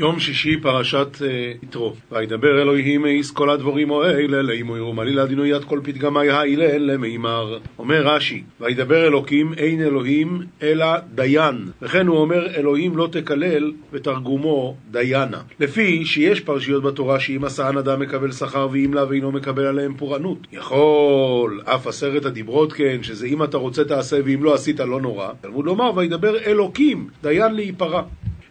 יום שישי פרשת אה, יתרו. וידבר אלוהים מאיס כל הדבורים או אלה לאמו ירום עלילה דינו יד כל פתגמי האילל למימר. אומר רש"י, וידבר אלוקים אין אלוהים אלא דיין. וכן הוא אומר אלוהים לא תקלל ותרגומו דיינה. לפי שיש פרשיות בתורה שאם עשאן אדם מקבל שכר ואם לאו אינו מקבל עליהם פורענות. יכול אף עשרת הדיברות כן, שזה אם אתה רוצה תעשה ואם לא עשית לא נורא. תלמוד לומר וידבר אלוקים דיין להיפרע.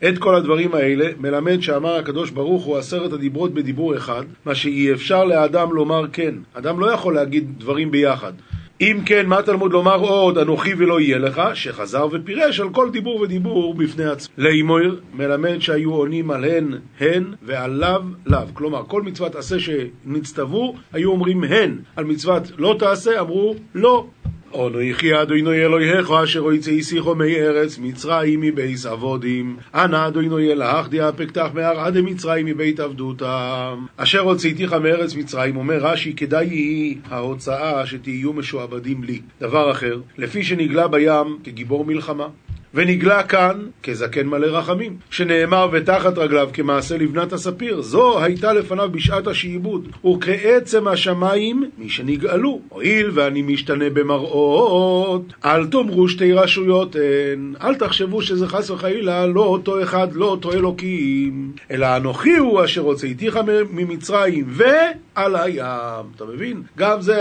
את כל הדברים האלה מלמד שאמר הקדוש ברוך הוא עשרת הדיברות בדיבור אחד, מה שאי אפשר לאדם לומר כן. אדם לא יכול להגיד דברים ביחד. אם כן, מה תלמוד לומר עוד, אנוכי ולא יהיה לך, שחזר ופירש על כל דיבור ודיבור בפני עצמו. לאמור, מלמד שהיו עונים על הן, הן, ועל לאו, לאו. כלומר, כל מצוות עשה שנצטוו, היו אומרים הן. על מצוות לא תעשה, אמרו לא. אנוכי אדוני אלוהיך אשר הוציאיסיכו מארץ מצרים מבייס עבודים אנא אדוני אלך דיאפקתך מהרעה דמצרים מבית עבדותם. אשר הוצאתיך מארץ מצרים אומר רש"י כדאי היא ההוצאה שתהיו משועבדים לי. דבר אחר לפי שנגלה בים כגיבור מלחמה ונגלה כאן כזקן מלא רחמים, שנאמר ותחת רגליו כמעשה לבנת הספיר, זו הייתה לפניו בשעת השעבוד, וכעצם השמיים מי שנגאלו. הואיל ואני משתנה במראות, אל תאמרו שתי רשויות הן, אל תחשבו שזה חס וחלילה לא אותו אחד, לא אותו אלוקים, אלא אנוכי הוא אשר הוצאתיך ממצרים ועל הים. אתה מבין? גם זה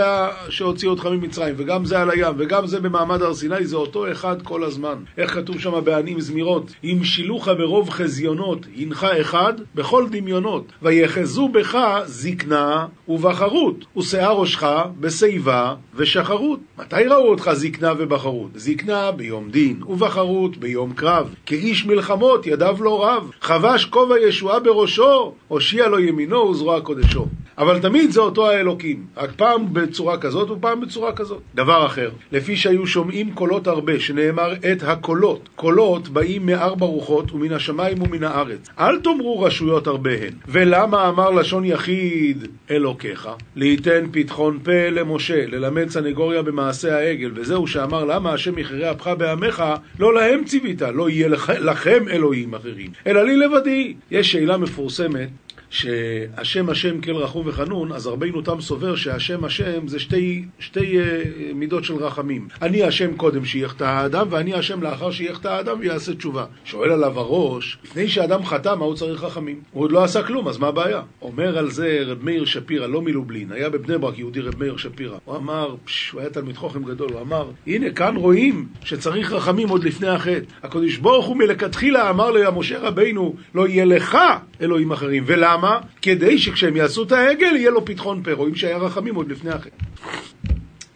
שהוציא אותך ממצרים, וגם זה על הים, וגם זה במעמד הר סיני, זה אותו אחד כל הזמן. איך כתוב שם בענים זמירות, אם שילוך ברוב חזיונות, הנך אחד בכל דמיונות, ויחזו בך זקנה ובחרות, ושיער ראשך בשיבה ושחרות. מתי ראו אותך זקנה ובחרות? זקנה ביום דין, ובחרות ביום קרב. כאיש מלחמות ידיו לא רב, חבש כובע ישועה בראשו, הושיע לו ימינו וזרוע קודשו. אבל תמיד זה אותו האלוקים, רק פעם בצורה כזאת ופעם בצורה כזאת. דבר אחר, לפי שהיו שומעים קולות הרבה, שנאמר את הקולות. קולות באים מארבע רוחות ומן השמיים ומן הארץ. אל תאמרו רשויות הרבה הן. ולמה אמר לשון יחיד אלוקיך? ליתן פתחון פה למשה, ללמד סנגוריה במעשה העגל. וזהו שאמר למה השם יכרה אפך בעמך, לא להם ציווית, לא יהיה לכם אלוהים אחרים, אלא לי לבדי. יש שאלה מפורסמת שהשם השם כל רחום וחנון, אז רבינו תם סובר שהשם השם זה שתי, שתי uh, מידות של רחמים. אני השם קודם שיחטא האדם, ואני השם לאחר שיחטא האדם ויעשה תשובה. שואל עליו הראש, לפני שאדם חטא, מה הוא צריך רחמים? הוא עוד לא עשה כלום, אז מה הבעיה? אומר על זה רב מאיר שפירא, לא מלובלין, היה בבני ברק יהודי רב מאיר שפירא. הוא אמר, פש, הוא היה תלמיד חוכם גדול, הוא אמר, הנה כאן רואים שצריך רחמים עוד לפני החטא. הקדוש ברוך הוא מלכתחילה אמר לו, משה רבינו, לא יהיה לך אלוהים אחרים. ולמה? למה? כדי שכשהם יעשו את העגל יהיה לו פתחון פה, רואים שהיה רחמים עוד לפני החטא.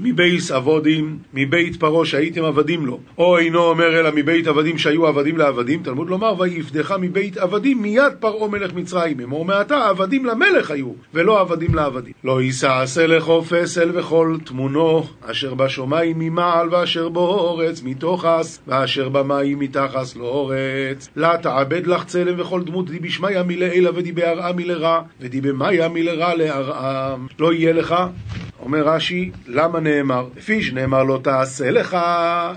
מבייס עבודים, מבית פרעה שהייתם עבדים לו. או אינו אומר אלא מבית עבדים שהיו עבדים לעבדים, תלמוד לומר, ויפדך מבית עבדים מיד פרעה מלך מצרים. אמור מעתה עבדים למלך היו, ולא עבדים לעבדים. לא יישא עשה לכו פסל וכל תמונו, אשר בשמיים ממעל ואשר באורץ מתוכס, ואשר במים מתחס לאורץ. לה תעבד לך צלם וכל דמות די בשמיא מלעילה ודי בהרעה מלרע, ודי במאיה מלרע להרעה. לא יהיה לך אומר רש"י, למה נאמר? לפי שנאמר לא תעשה לך,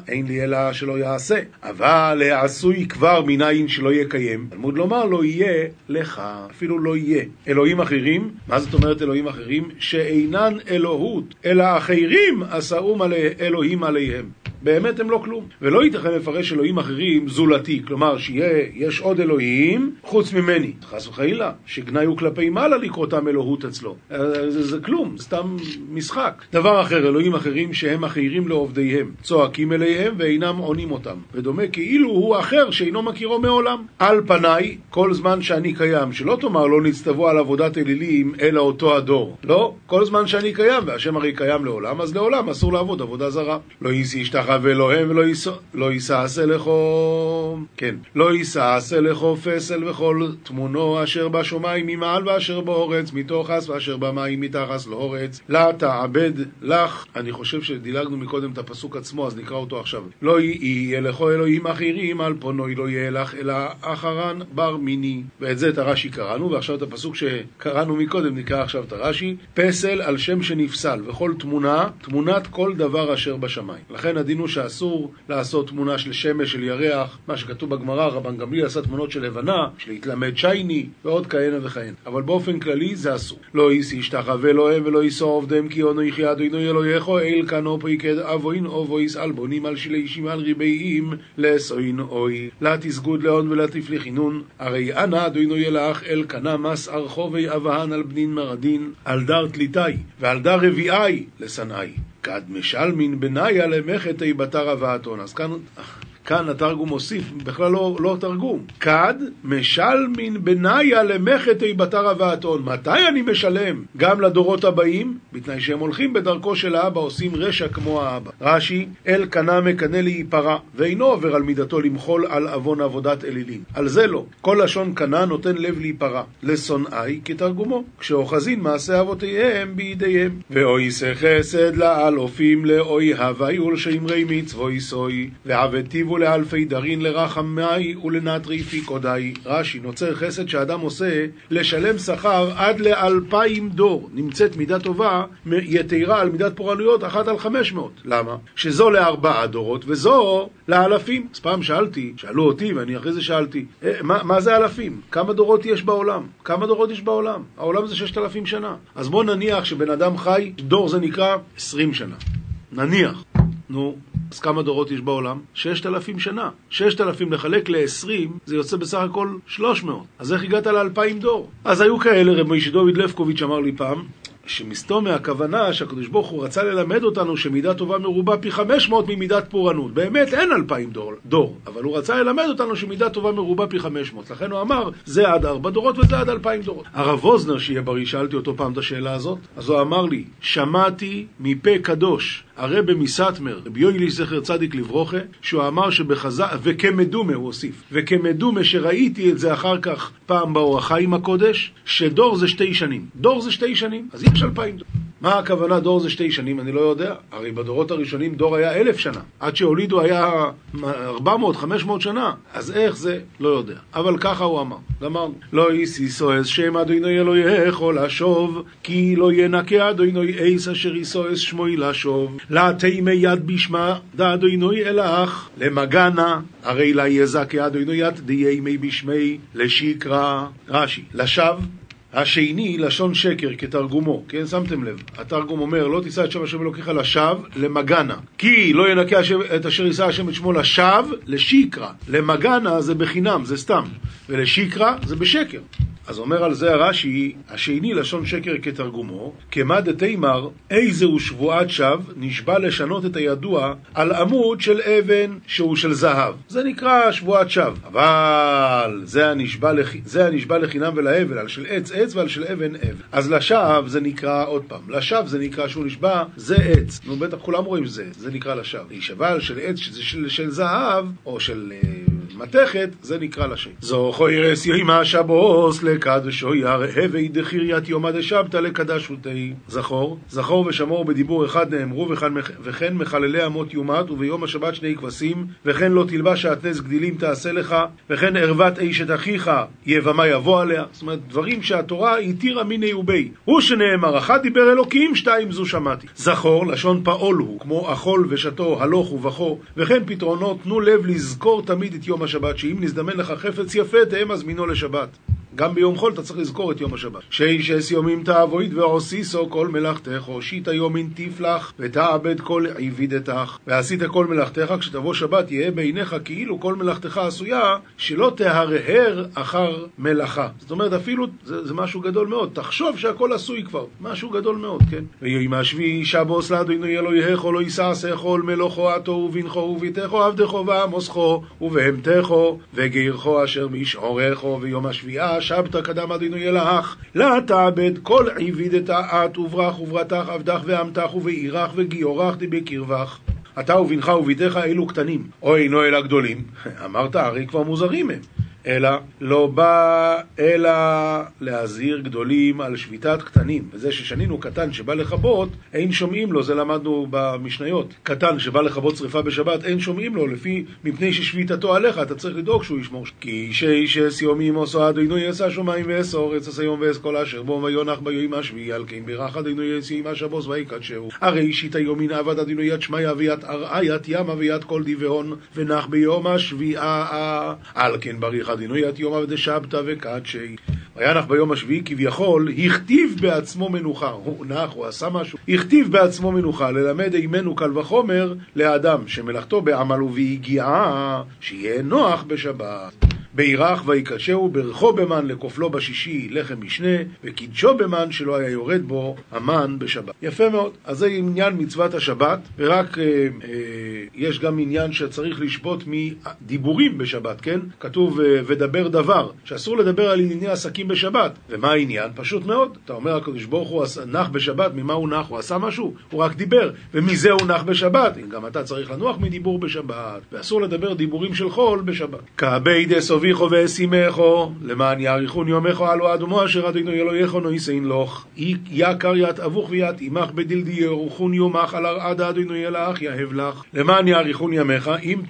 אין לי אלא שלא יעשה. אבל העשוי כבר מניין שלא יקיים. תלמוד לומר לא יהיה לך, אפילו לא יהיה. אלוהים אחרים, מה זאת אומרת אלוהים אחרים? שאינן אלוהות, אלא אחרים עשאום אלוהים עליהם. באמת הם לא כלום. ולא ייתכן לפרש אלוהים אחרים זולתי, כלומר שיש עוד אלוהים חוץ ממני. חס וחלילה, שגנאי הוא כלפי מעלה לקרותם אלוהות אצלו. אה, זה, זה כלום, סתם משחק. דבר אחר, אלוהים אחרים שהם אחרים לעובדיהם, צועקים אליהם ואינם עונים אותם. ודומה כאילו הוא אחר שאינו מכירו מעולם. על פניי, כל זמן שאני קיים, שלא תאמר לא נצטוו על עבודת אלילים, אלא אותו הדור. לא, כל זמן שאני קיים, והשם הרי קיים לעולם, אז לעולם אסור לעבוד עבודה זרה. לא יישא ישתחווה ולוהם ולא לא ישעשה לכו, כן, לא ישעשה לכו פסל וכל תמונו אשר בשמיים ממעל ואשר באורץ, מתוכס ואשר במים מתחס לאורץ, לה תעבד לך, אני חושב שדילגנו מקודם את הפסוק עצמו, אז נקרא אותו עכשיו. לא יהיה לכו אלוהים אחרים, על פונוי לא יהיה לך, אלא אחרן בר מיני. ואת זה את הרש"י קראנו, ועכשיו את הפסוק שקראנו מקודם נקרא עכשיו את הרש"י, פסל על שם שנפסל, וכל תמונה, תמונת כל דבר אשר בשמיים. לכן הדין הבינו שאסור לעשות תמונה של שמש, של ירח, מה שכתוב בגמרא, רבן גמליאל עשה תמונות של לבנה, של להתלמד שייני, ועוד כהנה וכהנה. אבל באופן כללי זה אסור. לא איסי ישתחווה לא הם ולא יישא עובדיהם כי אונו יחיה אדוני אלוהיכו אל כנו פיקד אבוין אובויס אלבונים על שילי אישים על ריבעים לאסוין אוי. לה תסגוד לאון ולה תפלי חינון הרי אנא אדוני ילך אל כנה מס ארחובי אבהן על בנין מרדין על דר תליטאי ועל דר רביעי לשנאי. כד משלמין בניה למחת בתר אבהתון. אז כאן... כאן התרגום מוסיף, בכלל לא, לא תרגום. כד משלמין בניה למחתי בתר אבהתון. מתי אני משלם? גם לדורות הבאים, בתנאי שהם הולכים בדרכו של האבא, עושים רשע כמו האבא. רש"י, אל קנה מקנה להיפרע, ואינו עובר על מידתו למחול על עוון עבודת אלילים. על זה לא. כל לשון קנה נותן לב להיפרע. לשונאי כתרגומו, כשאוחזין מעשה אבותיהם בידיהם. ואוי חסד לעל אופים לאוי הווי ולשמרי מצווי סוי, ועבד טיבו לאלפי דרין לרחמי ולנטרי פיקודאי. רש"י, נוצר חסד שאדם עושה לשלם שכר עד לאלפיים דור. נמצאת מידה טובה, יתרה על מידת פורענויות אחת על חמש מאות. למה? שזו לארבעה דורות וזו לאלפים. אז פעם שאלתי, שאלו אותי ואני אחרי זה שאלתי, אה, מה, מה זה אלפים? כמה דורות יש בעולם? כמה דורות יש בעולם? העולם זה ששת אלפים שנה. אז בוא נניח שבן אדם חי, דור זה נקרא עשרים שנה. נניח. נו, אז כמה דורות יש בעולם? ששת אלפים שנה. ששת אלפים לחלק לעשרים, זה יוצא בסך הכל שלוש מאות. אז איך הגעת לאלפיים דור? אז היו כאלה, רב מוישה דוד לפקוביץ' אמר לי פעם, שמסתום מהכוונה שהקדוש ברוך הוא רצה ללמד אותנו שמידה טובה מרובה פי 500 ממידת פורענות. באמת אין אלפיים דור, דור, אבל הוא רצה ללמד אותנו שמידה טובה מרובה פי 500. לכן הוא אמר, זה עד ארבע דורות וזה עד אלפיים דורות. הרב ווזנר, שיהיה בריא, שאלתי אותו פעם את השאלה הזאת, אז הוא אמר לי, שמעתי מפה קדוש הרבי מסטמר, רבי יויליש זכר צדיק לברוכה, שהוא אמר שבחז"ל, וכמדומה הוא הוסיף, וכמדומה שראיתי את זה אחר כך פעם באור החיים הקודש, שדור זה שתי שנים. דור זה שתי שנים, אז יש אלפיים דור. מה הכוונה דור זה שתי שנים? אני לא יודע. הרי בדורות הראשונים דור היה אלף שנה. עד שהולידו היה ארבע מאות, חמש מאות שנה. אז איך זה? לא יודע. אבל ככה הוא אמר. אמרנו, לא יסיסו שם אדוני אלוהיך לשוב, כי לא ינקה אדוני אייס אשר יסועס שמוי לשוב. לה תימי יד בשמה דאדוני אלך, למגנה, הרי לה יזכה אדוני יד דיימי בשמי לשיקרא. רש"י, לשווא השני, לשון שקר, כתרגומו, כן? שמתם לב. התרגום אומר, לא תישא את שם השם אלוקיך לשווא, למגנה. כי לא ינקה את אשר יישא השם את שמו לשווא, לשיקרא. למגנה זה בחינם, זה סתם. ולשיקרא זה בשקר. אז אומר על זה הרש"י, השני לשון שקר כתרגומו, כמה דתימר, איזהו שבועת שווא, נשבע לשנות את הידוע על עמוד של אבן שהוא של זהב. זה נקרא שבועת שווא. אבל זה הנשבע, לח... זה הנשבע לחינם ולהבל, על של עץ עץ ועל של אבן אבן. אז לשווא זה נקרא, עוד פעם, לשווא זה נקרא שהוא נשבע, זה עץ. נו בטח כולם רואים זה, זה נקרא לשווא. להישבע על של עץ שזה של, של זהב, או של... מתכת, זה נקרא לשם. זו חוירס יוימה שבוס לקדשו ירהבי דחיריית יומא דשבתא לקדשותי. זכור, זכור ושמור בדיבור אחד נאמרו, וכן מחללי אמות יומת, וביום השבת שני כבשים, וכן לא תלבש שעטנז גדילים תעשה לך, וכן ערוות אשת אחיך יבמה יבוא עליה. זאת אומרת, דברים שהתורה התירה מיני ובי. הוא שנאמר, אחד דיבר אלוקים, שתיים זו שמעתי. זכור, לשון פעול הוא, כמו אכול ושתו, הלוך ובכו, וכן פתרונות, תנו לב לזכור תמיד את יום השבת, שאם נזדמן לך חפץ יפה, תהא מזמינו לשבת. גם ביום חול אתה צריך לזכור את יום השבת. שישס יומים תעבוד ועושיסו כל מלאכתך, הושיט יומין תפלח, ותעבד כל עבידתך. ועשית כל מלאכתך, כשתבוא שבת יהיה בעיניך כאילו כל מלאכתך עשויה, שלא תהרהר אחר מלאכה. זאת אומרת, אפילו, זה, זה משהו גדול מאוד. תחשוב שהכל עשוי כבר. משהו גדול מאוד, כן? ויהי מהשביעי שבוס לאדוני אלוהיך, לא יששכו מלוכו עתו ובנכו וביתךו עבדכו ועמוסכו ובהמתךו וגירכו אשר משעורכו ויום השביעה שבתא קדם אדינוי אלך, לה תעבד כל עבידת את וברח וברתך עבדך ועמתך ובעירך וגיורך דבקרבך. אתה ובנך וביתך אלו קטנים, או אינו אלא גדולים. אמרת, הרי כבר מוזרים הם. אלא לא בא אלא להזהיר גדולים על שביתת קטנים. וזה ששנינו קטן שבא לכבות, אין שומעים לו, זה למדנו במשניות. קטן שבא לכבות שרפה בשבת, אין שומעים לו, לפי, מפני ששביתתו עליך, אתה צריך לדאוג שהוא ישמור. כי אישי אישס יומים עושו אדינו יעשה שמיים ואעש אורץ עשה יום ואעש כל אשר בו ויונח ביום השביעי על כן בירך אדינו יעשה שבוס ויקדשהו. הרי אישית היומין עבד אדינו יד שמיא ויד ארעה יד ימה ויד כל דיבהון ונח ביום השביעה על כן בריך אדינו יד יומא ודשבתא וקדשי. וינח ביום השביעי כביכול הכתיב בעצמו מנוחה, הוא נח, הוא עשה משהו, הכתיב בעצמו מנוחה, ללמד אימנו קל וחומר לאדם שמלאכתו בעמל וביגיעה, שיהיה נוח בשבת. בירך ויקדשהו ברכו במן לכופלו בשישי לחם משנה וקידשו במן שלא היה יורד בו המן בשבת. יפה מאוד. אז זה עניין מצוות השבת ורק אה, אה, יש גם עניין שצריך לשבות מדיבורים בשבת, כן? כתוב אה, ודבר דבר, שאסור לדבר על ענייני עסקים בשבת. ומה העניין? פשוט מאוד. אתה אומר הקדוש ברוך הוא נח בשבת, ממה הוא נח? הוא עשה משהו? הוא רק דיבר. ומזה הוא נח בשבת. גם אתה צריך לנוח מדיבור בשבת. ואסור לדבר דיבורים של חול בשבת. כעבי דסובי אביכו ואשימךו, למען יאריכון יומךו עלו אדומו אשר אדינו אלוהיכו נויסין לוך. יקר ית אבוך וית עמך בדלדי ירוכון יומך על ארד אדינו ילך יהב לך. למען יאריכון ימיך, אם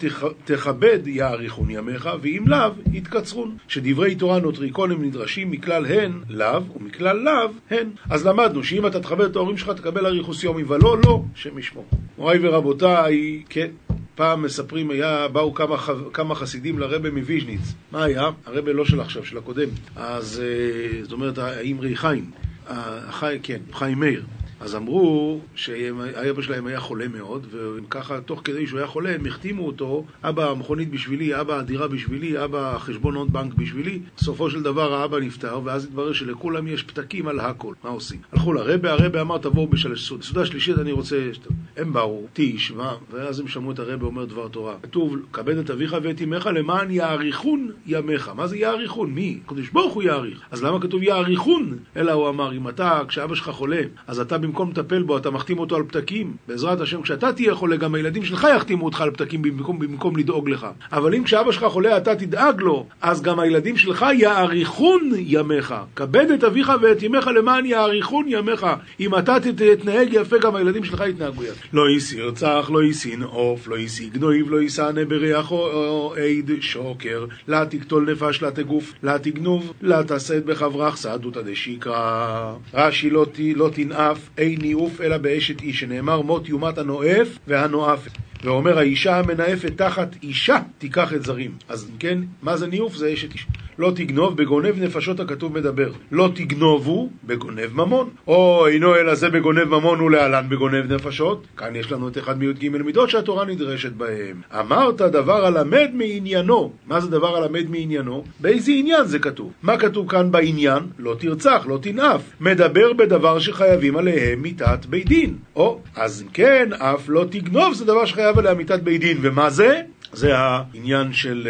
תכבד יאריכון ימיך, ואם לאו, יתקצרון. שדברי תורה נוטריקון הם נדרשים מכלל הן לאו, ומכלל לאו הן. אז למדנו שאם אתה תכבד את ההורים שלך, תקבל אריכוס יומי, ולא, לא, שם ישמור. מוריי ורבותיי, כן. פעם מספרים, היה, באו כמה, כמה חסידים לרבה מוויז'ניץ. מה היה? הרבה לא של עכשיו, של הקודם. אז אה, זאת אומרת, האמרי חיים. החי, כן, חיים מאיר. אז אמרו שהאבא שלהם היה חולה מאוד, וככה, תוך כדי שהוא היה חולה, הם החתימו אותו, אבא המכונית בשבילי, אבא הדירה בשבילי, אבא חשבונות בנק בשבילי. בסופו של דבר האבא נפטר, ואז התברר שלכולם יש פתקים על הכל. מה עושים? הלכו לרבה, הרבה אמר תבואו בשלוש סעודה שלישית אני רוצה... הם באו, תיש, מה? ואז הם שמעו את הרבה אומר דבר תורה. כתוב, כבד את אביך ואת אמך למען יאריכון ימיך. מה זה יאריכון? מי? קדוש ברוך הוא יאריך. אז למה כתוב יאריכון? אלא הוא אמר, אם אתה, כשאבא שלך חולה, אז אתה לטפל בו, אתה מחתים אותו על פתקים. בעזרת השם, כשאתה תהיה חולה, גם הילדים שלך יחתימו אותך על פתקים במקום, במקום לדאוג לך. אבל אם כשאבא שלך חולה אתה תדאג לו, אז גם הילדים שלך יאריכון ימיך. כבד את אביך ואת אמך למען יאריכון ימיך. אם אתה תתנהג יפה, גם הילדים שלך יתנהגו יפה. לא יישא ירצח, לא יישין עוף, לא יישא גנויב, לא יישאנה בריח או עד שוקר. לה תקטול נפש, לה תגוף, לה תגנוב, לה תעשת בחברך סעדותא דשיקרא. רש"י לא תנאף, אין ניאוף אלא באשת איש, שנאמר מות יומת הנואף והנואפת. ואומר האישה המנאפת תחת אישה תיקח את זרים. אז כן, מה זה ניאוף? זה אשת איש. לא תגנוב, בגונב נפשות הכתוב מדבר. לא תגנובו, בגונב ממון. או אינו אלא זה בגונב ממון ולהלן בגונב נפשות. כאן יש לנו את אחד מי"ג מידות שהתורה נדרשת בהם. אמרת דבר הלמד מעניינו. מה זה דבר הלמד מעניינו? באיזה עניין זה כתוב? מה כתוב כאן בעניין? לא תרצח, לא תנאף. מדבר בדבר שחייבים עליהם מיתת בית דין. או, אז אם כן, אף לא תגנוב זה דבר שחייב עליה מיתת בית דין. ומה זה? זה העניין של...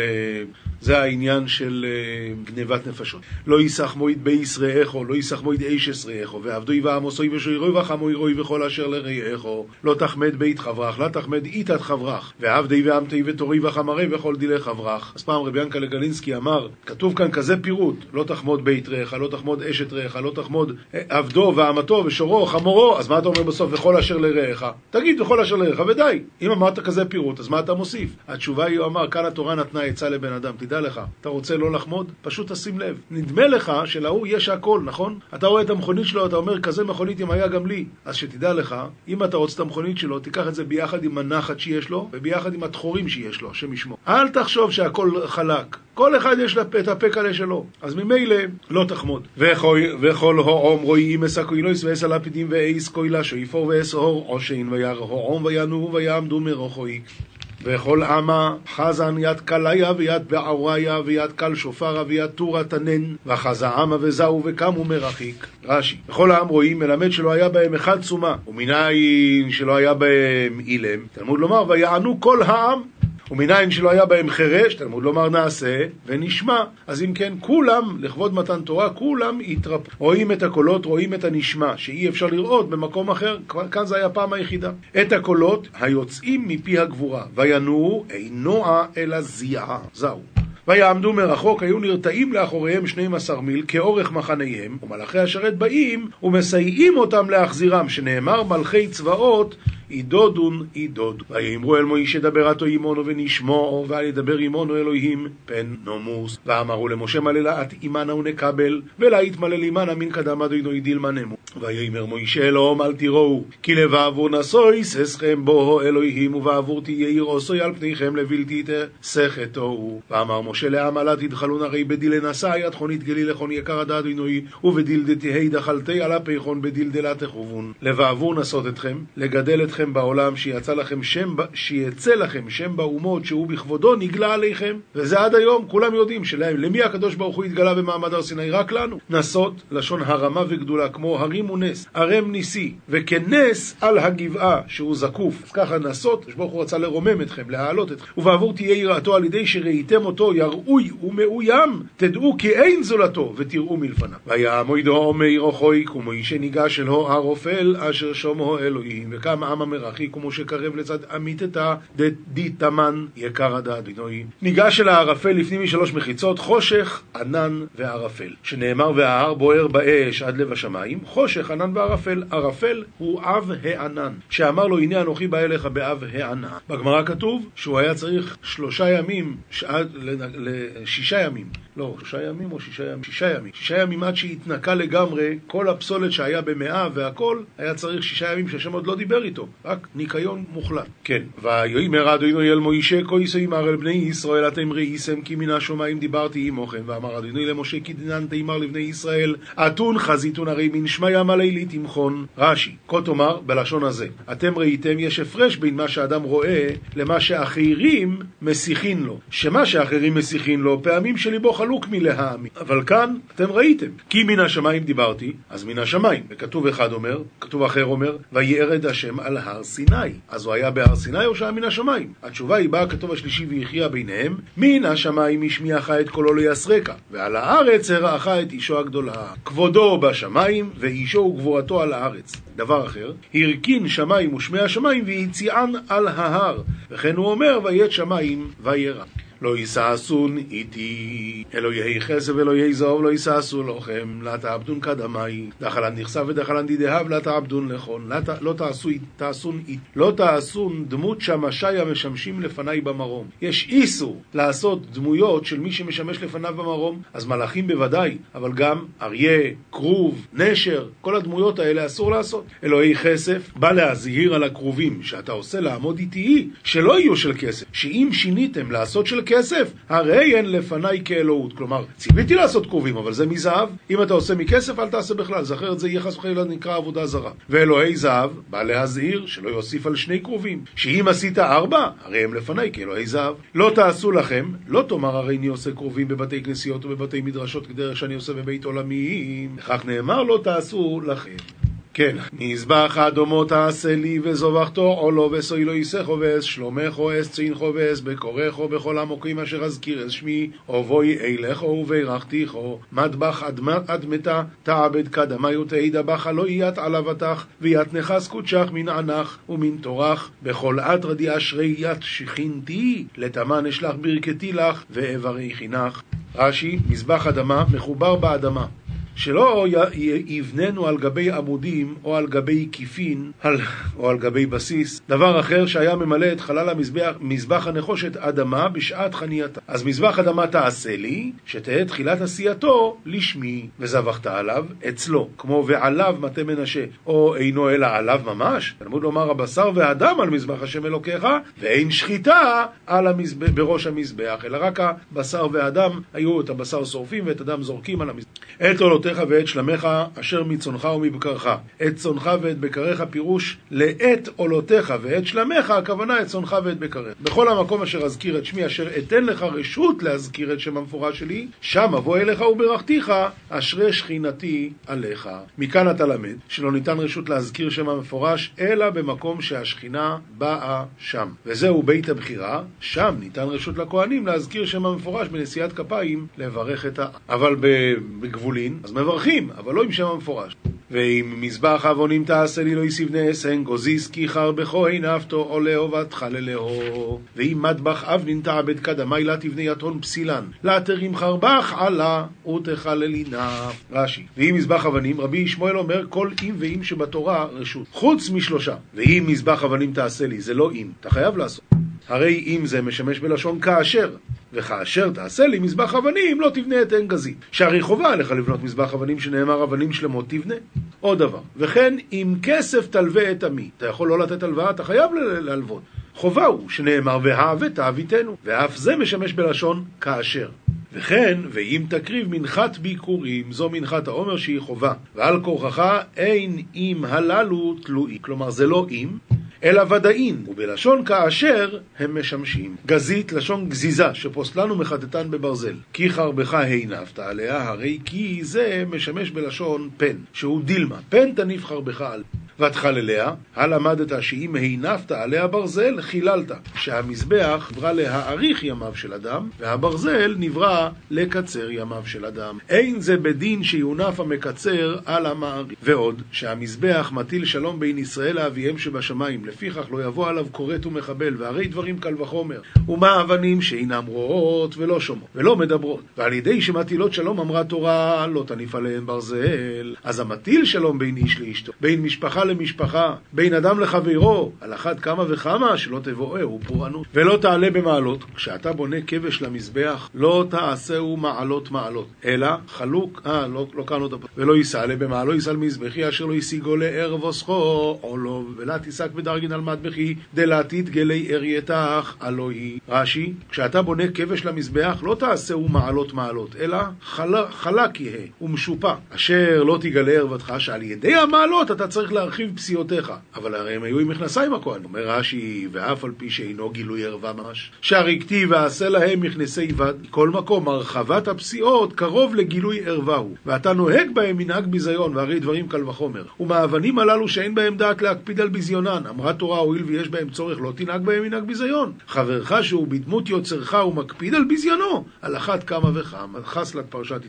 זה העניין של אה, גנבת נפשות. לא ייסח מועיד בייס רעךו, לא ייסח מועיד אישס רעךו, ועבדוי ועמוסוי ושוירוי וחמוי רוי וכל אשר לרעךו. לא תחמד בית חברך, לא תחמד איתת חברך, ועבדיה ואמתיה ותוריה וחמריה וכל דילחברך. אז פעם רבי ינקלה גלינסקי אמר, כתוב כאן כזה פירוט, לא תחמוד בית רעך, לא תחמוד אשת רעך, לא תחמוד אה, עבדו ואמתו ושורו, חמורו, אז מה אתה אומר בסוף, וכל אשר לרעך? תגיד וכל אשר לרעך, ודי. אם אמרת כזה פירוט, אז מה אתה מוסיף? התשובה היא, הוא אמר, כאן התורה נתנה עצה לבן אדם, תדע לך, אתה רוצה לא לחמוד? פשוט תשים לב. נדמה לך שלהוא יש הכל, נכון? אתה רואה את המכונית שלו, אתה אומר, כזה מכונית אם היה גם לי. אז שתדע לך, אם אתה רוצה את המכונית שלו, תיקח את זה ביחד עם הנחת שיש לו, וביחד עם התחורים שיש לו, השם ישמור. אל תחשוב שהכל חלק. כל אחד יש את הפקלה שלו. אז ממילא לא תחמוד. וכל הועום רואי מסקוילויס ואס הלפידים ואיס קוילה שויפור ואס הור עושין וירא הועום וינועו ויעמדו מרוחוי. וכל עמה חזן יד קליה ויד בעוריה ויד קל שופרה ויד טורה תנן וחזה עמה וזהו וקמו מרחיק. רש"י וכל העם רואים מלמד שלא היה בהם אחד צומה ומניין שלא היה בהם אילם תלמוד לומר ויענו כל העם ומניין שלא היה בהם חירש, תלמוד לומר נעשה ונשמע. אז אם כן, כולם, לכבוד מתן תורה, כולם התרפו. רואים את הקולות, רואים את הנשמע, שאי אפשר לראות במקום אחר, כאן זה היה פעם היחידה. את הקולות היוצאים מפי הגבורה, וינועו אינוע אלא זיעה. זהו. ויעמדו מרחוק, היו נרתעים לאחוריהם שנים עשר מיל, כאורך מחניהם, ומלאכי השרת באים ומסייעים אותם להחזירם, שנאמר מלכי צבאות ידודון ידוד. ויאמרו אל מוישה דברתו עמנו ונשמעו, ואל ידבר עמנו אלוהים פן נומוס. ואמרו למשה מללת עמנה ונקבל, ולה יתמלל עמנה מן קדם אדוני דילמנמו. ויאמר מוישה אלוהים אל תראו, כי לבעבור נשוי ששכם בו אלוהים, ובעבור תהיה עיר עושוי על פניכם לבלתי תסכתו. ואמר משה לעם אלה תדחלון הרי בדיל נשא יד חונית גלי לכון יקר עד אדוני, ובדיל דתהי דחלתי על הפיכון בדיל דלה תחובון. לבעבור נסות אתכם, לגדל אתכם בעולם, שיצא לכם שם, שיצא לכם שם באומות, שהוא בכבודו נגלה עליכם. וזה עד היום, כולם יודעים שלהם, למי הקדוש ברוך הוא התגלה במעמד הר סיני? רק לנו. נסות, לשון הרמה וגדולה, כמו הרים ונס, ערם ניסי, וכנס על הגבעה, שהוא זקוף. אז ככה נסות, ברוך הוא רצה לרומם אתכם, להעלות אתכם. ובעבור תהיה יראתו על ידי שראיתם אותו יראוי ומאוים, תדעו כי אין זולתו, ותראו מלפניו. ויעמודו מאיר אוחוי, כמו איש שניגש אל הו ערופל, אשר שומו אלוהים, וקם עם מרחי כמו שקרב לצד עמיתתה דתמן יקר עדה אדינוי. ניגש אל הערפל לפנים משלוש מחיצות, חושך, ענן וערפל. שנאמר וההר בוער באש עד לב השמיים, חושך, ענן וערפל. ערפל הוא אב הענן, שאמר לו הנה אנוכי בא אליך באב הענן. בגמרא כתוב שהוא היה צריך שלושה ימים, שעד, לשישה ימים. לא, שלושה ימים או שישה ימים? שישה ימים. שישה ימים עד שהתנקה לגמרי, כל הפסולת שהיה במאה והכל, היה צריך שישה ימים שהשם עוד לא דיבר איתו. רק ניקיון מוחלט. כן. ויאמר אדוני אל מוישה כויסו ימר אל בני ישראל אתם ראיסם כי מן השמיים דיברתי עמוכם ואמר אדוני למשה כי דנן תימר לבני ישראל אתון חזיתון הרי מן שמיא מלילי תמכון. רש"י, כה תאמר בלשון הזה אתם ראיתם יש הפרש בין מה שאדם רואה למה שאחרים מסיחין לו שמה שאחרים מסיחין לו פעמים שליבו חלוק מלהאמין אבל כאן אתם ראיתם כי מן השמיים דיברתי אז מן השמיים וכתוב אחד אומר כתוב אחר אומר וירד השם על הר סיני. אז הוא היה בהר סיני או שהיה מן השמיים? התשובה היא באה הכתוב השלישי ויחיה ביניהם, מן השמיים השמיעך את קולו ליסרקה, ועל הארץ הראך את אישו הגדולה. כבודו בשמיים, ואישו וגבורתו על הארץ. דבר אחר, הרכין שמיים ושמי השמיים והציען על ההר, וכן הוא אומר, ויית שמיים וירא. לא יששון איתי, אלוהי חסד ואלוהי זוב לא יששו לכם, לה תעבדון קדמי, דחלן נכסף ודחלן דידהב, לה תעבדון לכון, לא תעשו תעשון אית, לא תעשון דמות שמשי המשמשים לפניי במרום. יש איסור לעשות דמויות של מי שמשמש לפניו במרום, אז מלאכים בוודאי, אבל גם אריה, כרוב, נשר, כל הדמויות האלה אסור לעשות. אלוהי כסף בא להזהיר על הכרובים שאתה עושה לעמוד איתי, שלא יהיו של כסף, שאם שיניתם לעשות של כסף, הרי אין לפניי כאלוהות. כלומר, ציוויתי לעשות כרובים, אבל זה מזהב. אם אתה עושה מכסף, אל תעשה בכלל, זה אחרת זה יהיה חס וחלילה נקרא עבודה זרה. ואלוהי זהב בא להזהיר שלא יוסיף על שני כרובים. שאם עשית ארבע, הרי הם לפניי כאלוהי זהב. לא תעשו לכם, לא תאמר הרי אני עושה כרובים בבתי כנסיות ובבתי מדרשות כדרך שאני עושה בבית עולמיים. לכך נאמר לא תעשו לכם. כן, מזבח אדומו תעשה לי וזובחתו עולו וסוילו יסכו ואס שלומךו אס צינכו ואס בקורךו בכל המוקים אשר אזכיר אס שמי ובואי אילךו וברכתיכו. מטבח אדמתה תעבד קדמי ותעידה בך לא יית עלבתך ויית נכס קודשך מן ענך ומן תורך. בכל אתרדי אשרי ית שכינתי לתמן אשלח ברכתי לך ואברי חינך. רש"י, מזבח אדמה מחובר באדמה שלא יבננו על גבי עמודים או על גבי כיפין או על גבי בסיס, דבר אחר שהיה ממלא את חלל המזבח, מזבח הנחושת אדמה בשעת חנייתה. אז מזבח אדמה תעשה לי, שתהא תחילת עשייתו לשמי, וזבחת עליו אצלו, כמו ועליו מטה מנשה, או אינו אלא עליו ממש. תלמוד לומר הבשר והדם על מזבח השם אלוקיך, ואין שחיטה על המזבח, בראש המזבח, אלא רק הבשר והדם היו את הבשר שורפים ואת הדם זורקים על המזבח. את עולותיך ואת שלמך אשר מצונך ומבקרך. את צונך ואת בקריך פירוש לעת עולותיך ואת שלמך, הכוונה את צונך ואת בקריך. בכל המקום אשר אזכיר את שמי, אשר אתן לך רשות להזכיר את שם המפורש שלי, שם אבוא אליך וברכתיך, אשרי שכינתי עליך. מכאן אתה למד שלא ניתן רשות להזכיר שם המפורש, אלא במקום שהשכינה באה שם. וזהו בית הבחירה, שם ניתן רשות לכהנים להזכיר שם המפורש בנשיאת כפיים, לברך את ה... אבל בגבולין, אז מברכים, אבל לא עם שם המפורש. ואם מזבח עוונים תעשה לי לא יסיבנה אסן, גוזיס כי חר בכהן נפתו עולה ובתך ללאו. ואם מטבח אבנין תעבד קדמי לה תבנה יתון פסילן, לה תרים חרבך עלה ותחללינה. רש"י, ואם מזבח אבנים, רבי ישמעאל אומר כל אם ואם שבתורה רשות, חוץ משלושה. ואם מזבח אבנים תעשה לי, זה לא אם, אתה חייב לעשות. הרי אם זה משמש בלשון כאשר, וכאשר תעשה לי מזבח אבנים, לא תבנה את עין גזית. שהרי חובה עליך לבנות מזבח אבנים שנאמר אבנים שלמות תבנה. עוד דבר, וכן אם כסף תלווה את עמי. אתה יכול לא לתת הלוואה, אתה חייב להלוות. חובה הוא שנאמר והאבה תאביתנו, ואף זה משמש בלשון כאשר. וכן, ואם תקריב מנחת ביקורים, זו מנחת העומר שהיא חובה, ועל כורחך אין אם הללו תלויים. כלומר, זה לא אם, אלא ודאין, ובלשון כאשר הם משמשים. גזית, לשון גזיזה, שפוסלן ומחטטן בברזל. כי חרבך הנפת עליה, הרי כי זה משמש בלשון פן, שהוא דילמה. פן תניף חרבך על. ותחלליה, הלמדת שאם הנפת עליה ברזל, חיללת. שהמזבח נברא להאריך ימיו של אדם, והברזל נברא לקצר ימיו של אדם. אין זה בדין שיונף המקצר על המעריך. ועוד, שהמזבח מטיל שלום בין ישראל לאביהם שבשמיים, לפיכך לא יבוא עליו כורת ומחבל, והרי דברים קל וחומר. ומה אבנים שאינם רואות ולא שומעות, ולא מדברות. ועל ידי שמטילות שלום אמרה תורה, לא תניף עליהן ברזל. אז המטיל שלום בין איש לאשתו, בין משפחה למשפחה, בין אדם לחברו, על אחת כמה וכמה שלא תבואהו פורענות. ולא תעלה במעלות, כשאתה בונה כבש למזבח, לא תעשהו מעלות מעלות, אלא חלוק, אה, לא, לא כאן עוד הפעם, ולא יסעלה במעלו יסעל מזבחי אשר לא ישיגו וסחו, או לא, ולה תיסק בדרגין על מטבחי, דלתית גלי ארייתך, הלא היא. רש"י, כשאתה בונה כבש למזבח, לא תעשהו מעלות מעלות, אלא חל, חלק יהא ומשופע, אשר לא תגלה ערוותך, שעל ידי המעלות אתה צריך להרחיב פסיעותיך. אבל הרי הם היו עם מכנסיים הכהן. אומר רש"י, ואף על פי שאינו גילוי ערווה ממש, שהרי כתיב ועשה להם מכנסי בד. כל מקום, הרחבת הפסיעות קרוב לגילוי ערווה הוא. ואתה נוהג בהם מנהג ביזיון, והרי דברים קל וחומר. ומהאבנים הללו שאין בהם דעת להקפיד על ביזיונן, אמרה תורה הואיל ויש בהם צורך לא תנהג בהם מנהג ביזיון. חברך שהוא בדמות יוצרך ומקפיד על ביזיונו, על אחת כמה וכמה, חסלת פרשת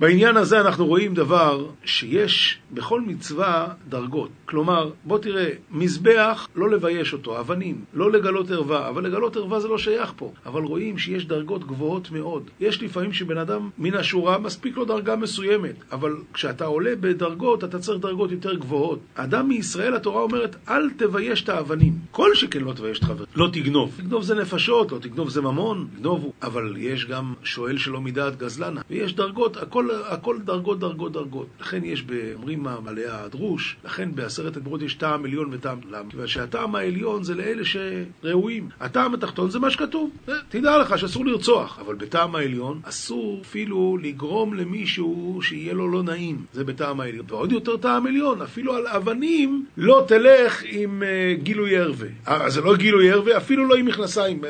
בעניין הזה אנחנו רואים דבר שיש בכל מצווה דרגות. כלומר, בוא תראה, מזבח, לא לבייש אותו, אבנים, לא לגלות ערווה, אבל לגלות ערווה זה לא שייך פה. אבל רואים שיש דרגות גבוהות מאוד. יש לפעמים שבן אדם מן השורה מספיק לו דרגה מסוימת, אבל כשאתה עולה בדרגות, אתה צריך דרגות יותר גבוהות. אדם מישראל, התורה אומרת, אל תבייש את האבנים. כל שכן לא תבייש את חבר. לא תגנוב. תגנוב זה נפשות, לא תגנוב זה ממון, תגנובו. אבל יש גם שואל שלא מדעת גזלנה. ויש דרגות, הכל, הכל דרגות, דרגות, דרגות. לכן יש, אומרים עליה הדרוש, לכן בעשרת הגברות יש טעם עליון וטעם למה? כיוון שהטעם העליון זה לאלה שראויים. הטעם התחתון זה מה שכתוב. תדע לך שאסור לרצוח, אבל בטעם העליון אסור אפילו לגרום למישהו שיהיה לו לא נעים. זה בטעם העליון. ועוד יותר טעם עליון, אפילו על אבנים לא תלך עם uh, גילוי ערווה. Uh, זה לא גילוי ערווה, אפילו לא עם מכנסיים.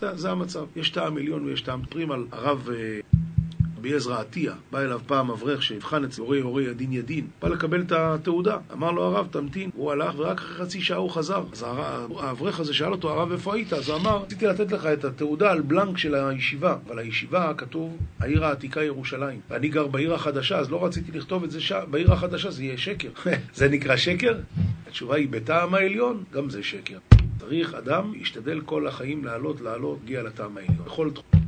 זה, זה המצב. יש טעם עליון ויש טעם. מדברים על הרב... רבי עזרא עטיה, בא אליו פעם אברך שיבחן את הורי הורי הדין ידין, בא לקבל את התעודה, אמר לו הרב תמתין, הוא הלך ורק אחרי חצי שעה הוא חזר. אז האברך הזה שאל אותו הרב איפה היית? אז הוא אמר, רציתי לתת לך את התעודה על בלנק של הישיבה, אבל הישיבה כתוב העיר העתיקה ירושלים, ואני גר בעיר החדשה, אז לא רציתי לכתוב את זה ש... בעיר החדשה, זה יהיה שקר. זה נקרא שקר? התשובה היא בטעם העליון, גם זה שקר. צריך אדם להשתדל כל החיים לעלות, לעלות, להגיע לטעם העליון. בכל תחום.